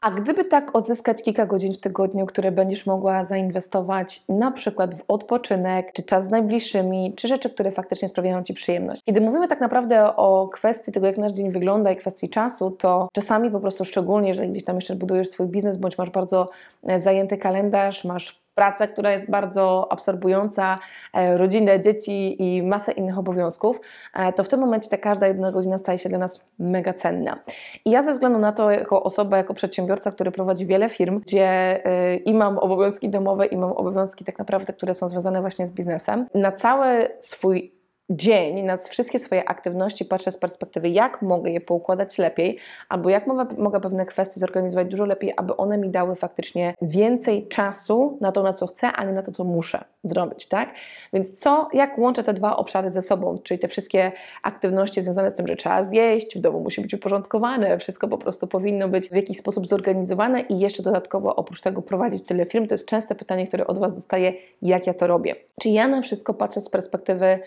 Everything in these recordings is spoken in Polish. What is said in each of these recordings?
A gdyby tak odzyskać kilka godzin w tygodniu, które będziesz mogła zainwestować na przykład w odpoczynek, czy czas z najbliższymi, czy rzeczy, które faktycznie sprawiają Ci przyjemność. Kiedy mówimy tak naprawdę o kwestii tego, jak nasz dzień wygląda i kwestii czasu, to czasami po prostu szczególnie, jeżeli gdzieś tam jeszcze budujesz swój biznes, bądź masz bardzo e, zajęty kalendarz, masz pracę, która jest bardzo absorbująca, e, rodzinę, dzieci i masę innych obowiązków, e, to w tym momencie ta każda jedna godzina staje się dla nas mega cenna. I ja ze względu na to, jako osoba, jako przedsiębiorca, który prowadzi wiele firm, gdzie e, i mam obowiązki domowe, i mam obowiązki tak naprawdę, które są związane właśnie z biznesem, na cały swój dzień, na wszystkie swoje aktywności patrzę z perspektywy, jak mogę je poukładać lepiej, albo jak mogę, mogę pewne kwestie zorganizować dużo lepiej, aby one mi dały faktycznie więcej czasu na to, na co chcę, a nie na to, co muszę zrobić, tak? Więc co, jak łączę te dwa obszary ze sobą, czyli te wszystkie aktywności związane z tym, że trzeba zjeść, w domu musi być uporządkowane, wszystko po prostu powinno być w jakiś sposób zorganizowane i jeszcze dodatkowo oprócz tego prowadzić tyle firm, to jest częste pytanie, które od Was dostaję, jak ja to robię. Czy ja na wszystko patrzę z perspektywy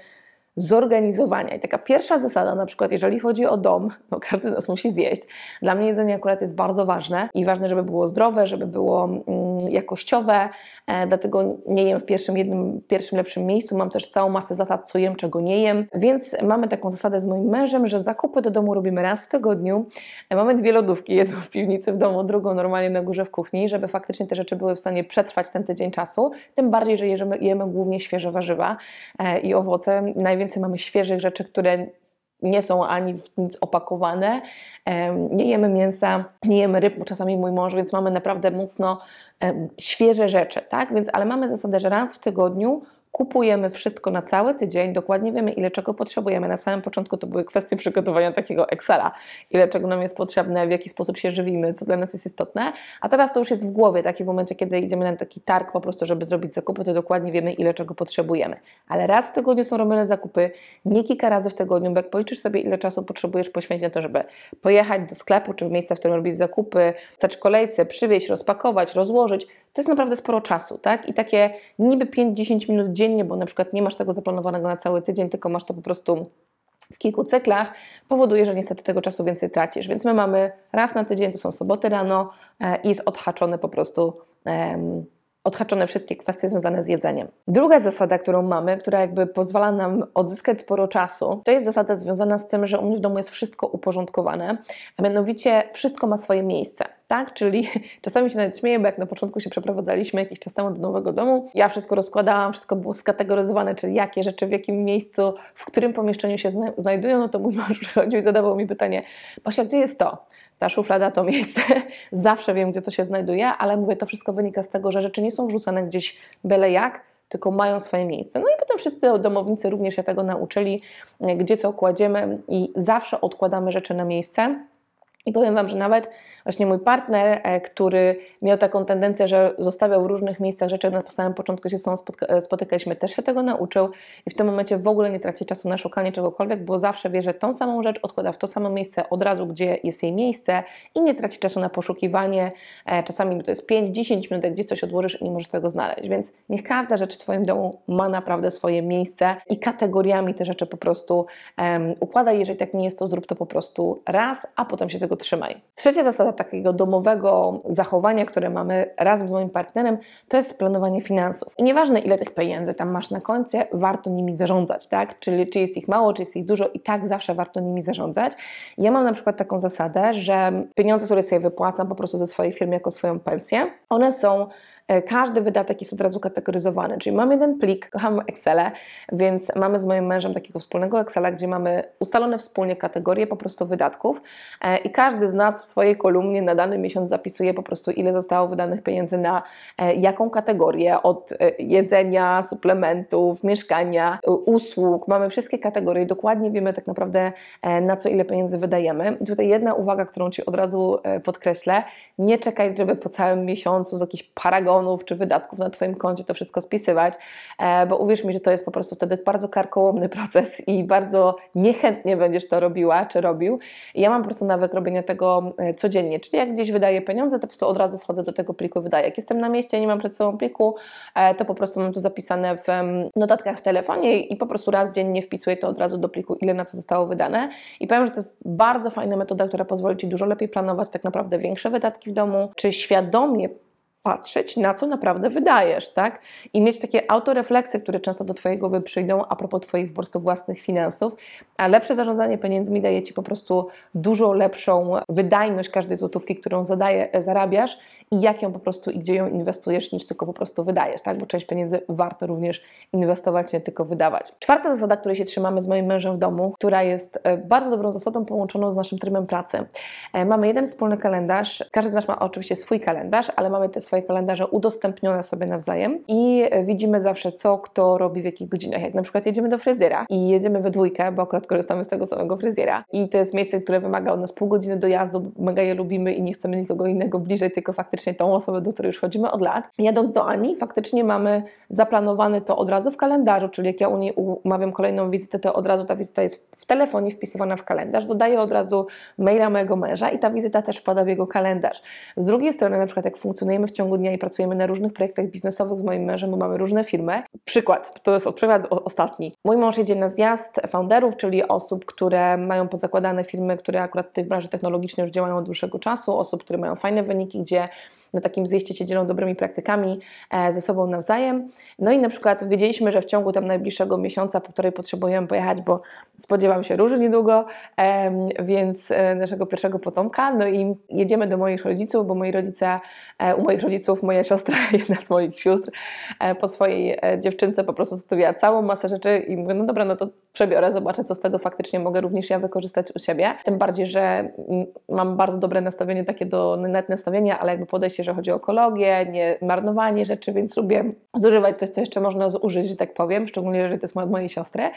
zorganizowania. I taka pierwsza zasada, na przykład, jeżeli chodzi o dom, no każdy z nas musi zjeść. Dla mnie jedzenie akurat jest bardzo ważne i ważne, żeby było zdrowe, żeby było mm, jakościowe, e, dlatego nie jem w pierwszym, jednym, pierwszym lepszym miejscu. Mam też całą masę zasad, co jem, czego nie jem. Więc mamy taką zasadę z moim mężem, że zakupy do domu robimy raz w tygodniu. E, mamy dwie lodówki, jedną w piwnicy w domu, drugą normalnie na górze w kuchni, żeby faktycznie te rzeczy były w stanie przetrwać ten tydzień czasu. Tym bardziej, że jemy, jemy głównie świeże warzywa e, i owoce. Najwięcej więcej mamy świeżych rzeczy, które nie są ani w nic opakowane. Nie jemy mięsa, nie jemy ryb, czasami mój mąż, więc mamy naprawdę mocno świeże rzeczy, tak? Więc, ale mamy zasadę, że raz w tygodniu kupujemy wszystko na cały tydzień, dokładnie wiemy, ile czego potrzebujemy. Na samym początku to były kwestie przygotowania takiego Excela, ile czego nam jest potrzebne, w jaki sposób się żywimy, co dla nas jest istotne. A teraz to już jest w głowie, taki w momencie, kiedy idziemy na taki targ po prostu, żeby zrobić zakupy, to dokładnie wiemy, ile czego potrzebujemy. Ale raz w tygodniu są robione zakupy, nie kilka razy w tygodniu, bo jak policzysz sobie, ile czasu potrzebujesz poświęcić na to, żeby pojechać do sklepu, czy w miejsce, w którym robisz zakupy, stać kolejce, przywieźć, rozpakować, rozłożyć, to jest naprawdę sporo czasu, tak? I takie niby 5-10 minut dziennie, bo na przykład nie masz tego zaplanowanego na cały tydzień, tylko masz to po prostu w kilku cyklach, powoduje, że niestety tego czasu więcej tracisz. Więc my mamy raz na tydzień, to są soboty rano e, i jest odhaczony po prostu odhaczone wszystkie kwestie związane z jedzeniem. Druga zasada, którą mamy, która jakby pozwala nam odzyskać sporo czasu, to jest zasada związana z tym, że u mnie w domu jest wszystko uporządkowane, a mianowicie wszystko ma swoje miejsce. Tak? Czyli czasami się nawet śmieję, bo jak na początku się przeprowadzaliśmy jakiś czas temu do nowego domu, ja wszystko rozkładałam, wszystko było skategoryzowane, czyli jakie rzeczy w jakim miejscu, w którym pomieszczeniu się znajdują, no to mój mąż przychodził i zadawał mi pytanie, Basia, gdzie jest to? Ta szuflada to miejsce, zawsze wiem, gdzie co się znajduje, ale mówię, to wszystko wynika z tego, że rzeczy nie są wrzucane gdzieś byle jak, tylko mają swoje miejsce. No i potem wszyscy domownicy również się tego nauczyli, gdzie co kładziemy i zawsze odkładamy rzeczy na miejsce. I powiem Wam, że nawet właśnie mój partner, e, który miał taką tendencję, że zostawiał w różnych miejscach rzeczy, na samym początku się z sobą e, spotykaliśmy, też się tego nauczył i w tym momencie w ogóle nie traci czasu na szukanie czegokolwiek, bo zawsze wie, że tą samą rzecz odkłada w to samo miejsce od razu, gdzie jest jej miejsce i nie traci czasu na poszukiwanie. E, czasami to jest 5-10 minut, gdzieś coś odłożysz i nie możesz tego znaleźć, więc niech każda rzecz w Twoim domu ma naprawdę swoje miejsce i kategoriami te rzeczy po prostu um, układaj. Jeżeli tak nie jest, to zrób to po prostu raz, a potem się tego trzymaj. Trzecia zasada takiego domowego zachowania, które mamy razem z moim partnerem, to jest planowanie finansów. I nieważne ile tych pieniędzy tam masz na koncie, warto nimi zarządzać, tak? Czyli czy jest ich mało, czy jest ich dużo i tak zawsze warto nimi zarządzać. Ja mam na przykład taką zasadę, że pieniądze, które sobie wypłacam po prostu ze swojej firmy jako swoją pensję, one są każdy wydatek jest od razu kategoryzowany, czyli mamy jeden plik, kocham Excel, więc mamy z moim mężem takiego wspólnego Excela, gdzie mamy ustalone wspólnie kategorie po prostu wydatków e, i każdy z nas w swojej kolumnie na dany miesiąc zapisuje po prostu ile zostało wydanych pieniędzy na e, jaką kategorię, od jedzenia, suplementów, mieszkania, usług, mamy wszystkie kategorie, dokładnie wiemy tak naprawdę na co ile pieniędzy wydajemy. I tutaj jedna uwaga, którą Ci od razu podkreślę, nie czekaj, żeby po całym miesiącu z jakichś paragonów milionów czy wydatków na Twoim koncie to wszystko spisywać, e, bo uwierz mi, że to jest po prostu wtedy bardzo karkołomny proces i bardzo niechętnie będziesz to robiła czy robił. I ja mam po prostu nawyk robienia tego e, codziennie, czyli jak gdzieś wydaję pieniądze, to po prostu od razu wchodzę do tego pliku i wydaję. Jak jestem na mieście, nie mam przed sobą pliku, e, to po prostu mam to zapisane w notatkach w telefonie i po prostu raz dziennie wpisuję to od razu do pliku, ile na co zostało wydane. I powiem, że to jest bardzo fajna metoda, która pozwoli Ci dużo lepiej planować tak naprawdę większe wydatki w domu, czy świadomie patrzeć, na co naprawdę wydajesz, tak? I mieć takie autorefleksje, które często do Twojej głowy przyjdą a propos Twoich po prostu własnych finansów. A lepsze zarządzanie pieniędzmi daje Ci po prostu dużo lepszą wydajność każdej złotówki, którą zadaje, zarabiasz i jak ją po prostu i gdzie ją inwestujesz, niż tylko po prostu wydajesz, tak? Bo część pieniędzy warto również inwestować, nie tylko wydawać. Czwarta zasada, której się trzymamy z moim mężem w domu, która jest e, bardzo dobrą zasadą połączoną z naszym trybem pracy. E, mamy jeden wspólny kalendarz, każdy z nas ma oczywiście swój kalendarz, ale mamy te swoje kalendarze udostępnione sobie nawzajem i widzimy zawsze, co kto robi w jakich godzinach. Jak na przykład jedziemy do fryzjera i jedziemy we dwójkę, bo akurat korzystamy z tego samego fryzjera i to jest miejsce, które wymaga od nas pół godziny dojazdu, mega je lubimy i nie chcemy nikogo innego bliżej, tylko faktycznie tą osobę, do której już chodzimy od lat. Jadąc do Ani, faktycznie mamy zaplanowane to od razu w kalendarzu, czyli jak ja u niej umawiam kolejną wizytę, to od razu ta wizyta jest w telefonie wpisywana w kalendarz, dodaję od razu maila mojego męża i ta wizyta też wpada w jego kalendarz. Z drugiej strony, na przykład jak funkcjonujemy w ciągu dnia i pracujemy na różnych projektach biznesowych z moim mężem, bo mamy różne firmy. Przykład, to jest przykład ostatni. Mój mąż jedzie na zjazd founderów, czyli osób, które mają pozakładane firmy, które akurat w tej branży technologicznej już działają od dłuższego czasu, osób, które mają fajne wyniki, gdzie na takim zjeździe się dzielą dobrymi praktykami e, ze sobą nawzajem. No i na przykład wiedzieliśmy, że w ciągu tam najbliższego miesiąca, półtorej potrzebujemy pojechać, bo spodziewam się róży niedługo, więc e, naszego pierwszego potomka. No i jedziemy do moich rodziców, bo moi rodzice, e, u moich rodziców moja siostra, jedna z moich sióstr, po swojej dziewczynce po prostu zostawiła całą masę rzeczy i mówię, no dobra, no to przebiorę, zobaczę, co z tego faktycznie mogę również ja wykorzystać u siebie. Tym bardziej, że mam bardzo dobre nastawienie takie do net nastawienia, ale jakby podejście, że chodzi o ekologię, nie marnowanie rzeczy, więc lubię zużywać coś, co jeszcze można zużyć, że tak powiem, szczególnie jeżeli to jest od mojej siostry.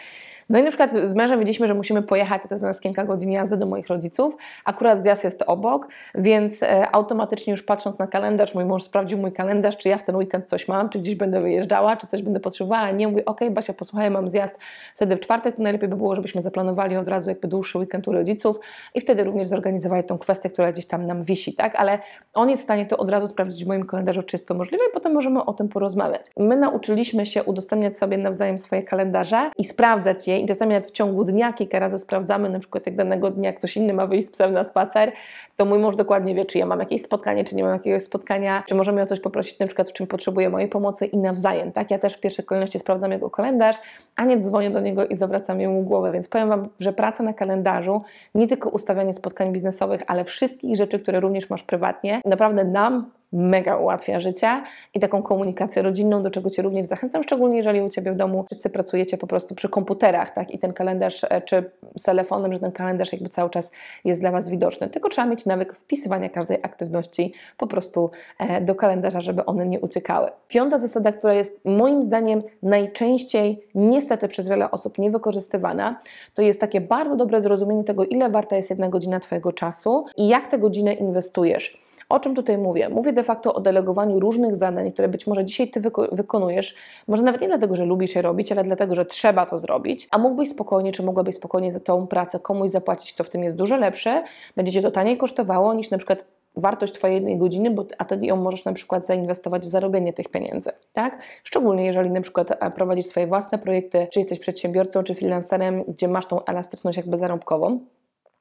No i na przykład z mężem wiedzieliśmy, że musimy pojechać, to jest na nas kilka godzin jazdy do moich rodziców. Akurat zjazd jest obok, więc e, automatycznie już patrząc na kalendarz, mój mąż sprawdził mój kalendarz, czy ja w ten weekend coś mam, czy gdzieś będę wyjeżdżała, czy coś będę potrzebowała. Nie mówię, ok, Basia, posłuchaj, mam zjazd wtedy w czwartek, to najlepiej by było, żebyśmy zaplanowali od razu jakby dłuższy weekend u rodziców i wtedy również zorganizowali tą kwestię, która gdzieś tam nam wisi, tak? Ale on jest w stanie to od razu sprawdzić w moim kalendarzu, czy jest to możliwe i potem możemy o tym porozmawiać. My nauczyliśmy się udostępniać sobie nawzajem swoje kalendarze i sprawdzać je i czasami nawet w ciągu dnia kilka razy sprawdzamy, na przykład jak danego dnia ktoś inny ma wyjść z psem na spacer, to mój mąż dokładnie wie, czy ja mam jakieś spotkanie, czy nie mam jakiegoś spotkania, czy możemy o coś poprosić, na przykład w czym potrzebuje mojej pomocy i nawzajem, tak? Ja też w pierwszej kolejności sprawdzam jego kalendarz, a nie dzwonię do niego i zawracam mu głowę, więc powiem Wam, że praca na kalendarzu, nie tylko ustawianie spotkań biznesowych, ale wszystkich rzeczy, które również masz prywatnie, naprawdę nam mega ułatwia życie i taką komunikację rodzinną, do czego Cię również zachęcam, szczególnie jeżeli u Ciebie w domu wszyscy pracujecie po prostu przy komputerach, tak, i ten kalendarz, e, czy z telefonem, że ten kalendarz jakby cały czas jest dla Was widoczny, tylko trzeba mieć nawyk wpisywania każdej aktywności po prostu e, do kalendarza, żeby one nie uciekały. Piąta zasada, która jest moim zdaniem najczęściej niestety przez wiele osób niewykorzystywana, to jest takie bardzo dobre zrozumienie tego, ile warta jest jedna godzina Twojego czasu i jak tę godzinę inwestujesz. O czym tutaj mówię? Mówię de facto o delegowaniu różnych zadań, które być może dzisiaj Ty wyko wykonujesz, może nawet nie dlatego, że lubisz je robić, ale dlatego, że trzeba to zrobić, a mógłbyś spokojnie, czy mogłabyś spokojnie za tą pracę komuś zapłacić, to w tym jest dużo lepsze, będzie Cię to taniej kosztowało niż na przykład wartość Twojej jednej godziny, bo, a Ty ją możesz na przykład zainwestować w zarobienie tych pieniędzy, tak? Szczególnie jeżeli na przykład prowadzisz swoje własne projekty, czy jesteś przedsiębiorcą, czy freelancerem, gdzie masz tą elastyczność jakby zarobkową,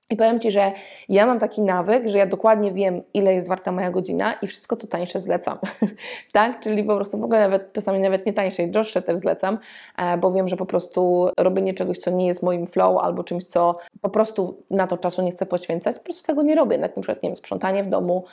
i powiem Ci, że ja mam taki nawyk, że ja dokładnie wiem, ile jest warta moja godzina i wszystko co tańsze zlecam. tak? Czyli po prostu w ogóle nawet czasami nawet nie tańsze i droższe też zlecam, e, bo wiem, że po prostu robienie czegoś, co nie jest moim flow albo czymś, co po prostu na to czasu nie chcę poświęcać, po prostu tego nie robię. Na przykład, nie wiem, sprzątanie w domu,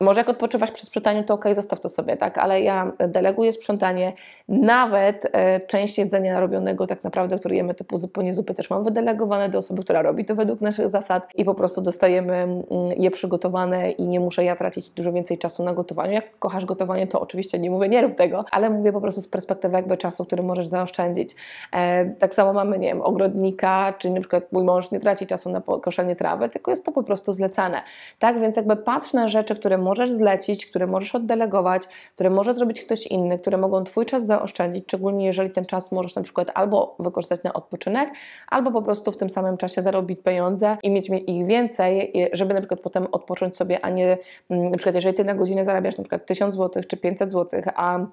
może jak odpoczywasz przy sprzątaniu, to ok, zostaw to sobie, tak, ale ja deleguję sprzątanie, nawet e, część jedzenia robionego tak naprawdę, które jemy typu zupełnie zupy też mam wydelegowane do osoby, która robi to według naszych zasad i po prostu dostajemy mm, je przygotowane i nie muszę ja tracić dużo więcej czasu na gotowaniu. Jak kochasz gotowanie, to oczywiście nie mówię, nie rób tego, ale mówię po prostu z perspektywy jakby czasu, który możesz zaoszczędzić. E, tak samo mamy, nie wiem, ogrodnika, czy na przykład mój mąż nie traci czasu na koszenie trawy, tylko jest to po prostu zlecane. Tak, więc jakby patrz na rzeczy, które możesz zlecić, które możesz oddelegować, które może zrobić ktoś inny, które mogą Twój czas zaoszczędzić, szczególnie jeżeli ten czas możesz na przykład albo wykorzystać na odpoczynek, albo po prostu w tym samym czasie zarobić pieniądze i mieć ich więcej, żeby na przykład potem odpocząć sobie, a nie mm, na przykład jeżeli Ty na godzinę zarabiasz na przykład 1000 zł czy 500 zł, a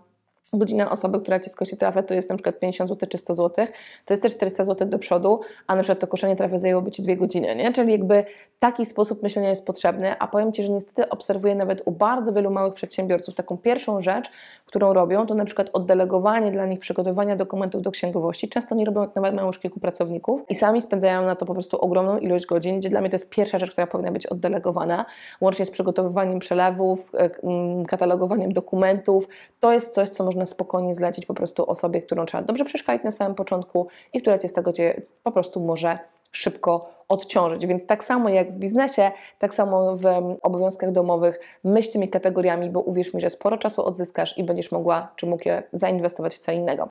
godzina osoby, która Ci skosi trafę, to jest na przykład 50 zł czy 100 zł, to jest też 400 zł do przodu, a na przykład to koszenie trafy zajęłoby Ci dwie godziny, nie? Czyli jakby taki sposób myślenia jest potrzebny, a powiem Ci, że niestety obserwuję nawet u bardzo wielu małych przedsiębiorców taką pierwszą rzecz, którą robią, to na przykład oddelegowanie dla nich przygotowania dokumentów do księgowości. Często nie robią, nawet mają już kilku pracowników i sami spędzają na to po prostu ogromną ilość godzin, gdzie dla mnie to jest pierwsza rzecz, która powinna być oddelegowana, łącznie z przygotowywaniem przelewów, e, katalogowaniem dokumentów. To jest coś, co można spokojnie zlecić po prostu osobie, którą trzeba dobrze przeszkolić na samym początku i która Cię z tego Cię po prostu może szybko odciążyć. Więc tak samo jak w biznesie, tak samo w obowiązkach domowych, myśl tymi kategoriami, bo uwierz mi, że sporo czasu odzyskasz i będziesz mogła czy mógł je zainwestować w co innego.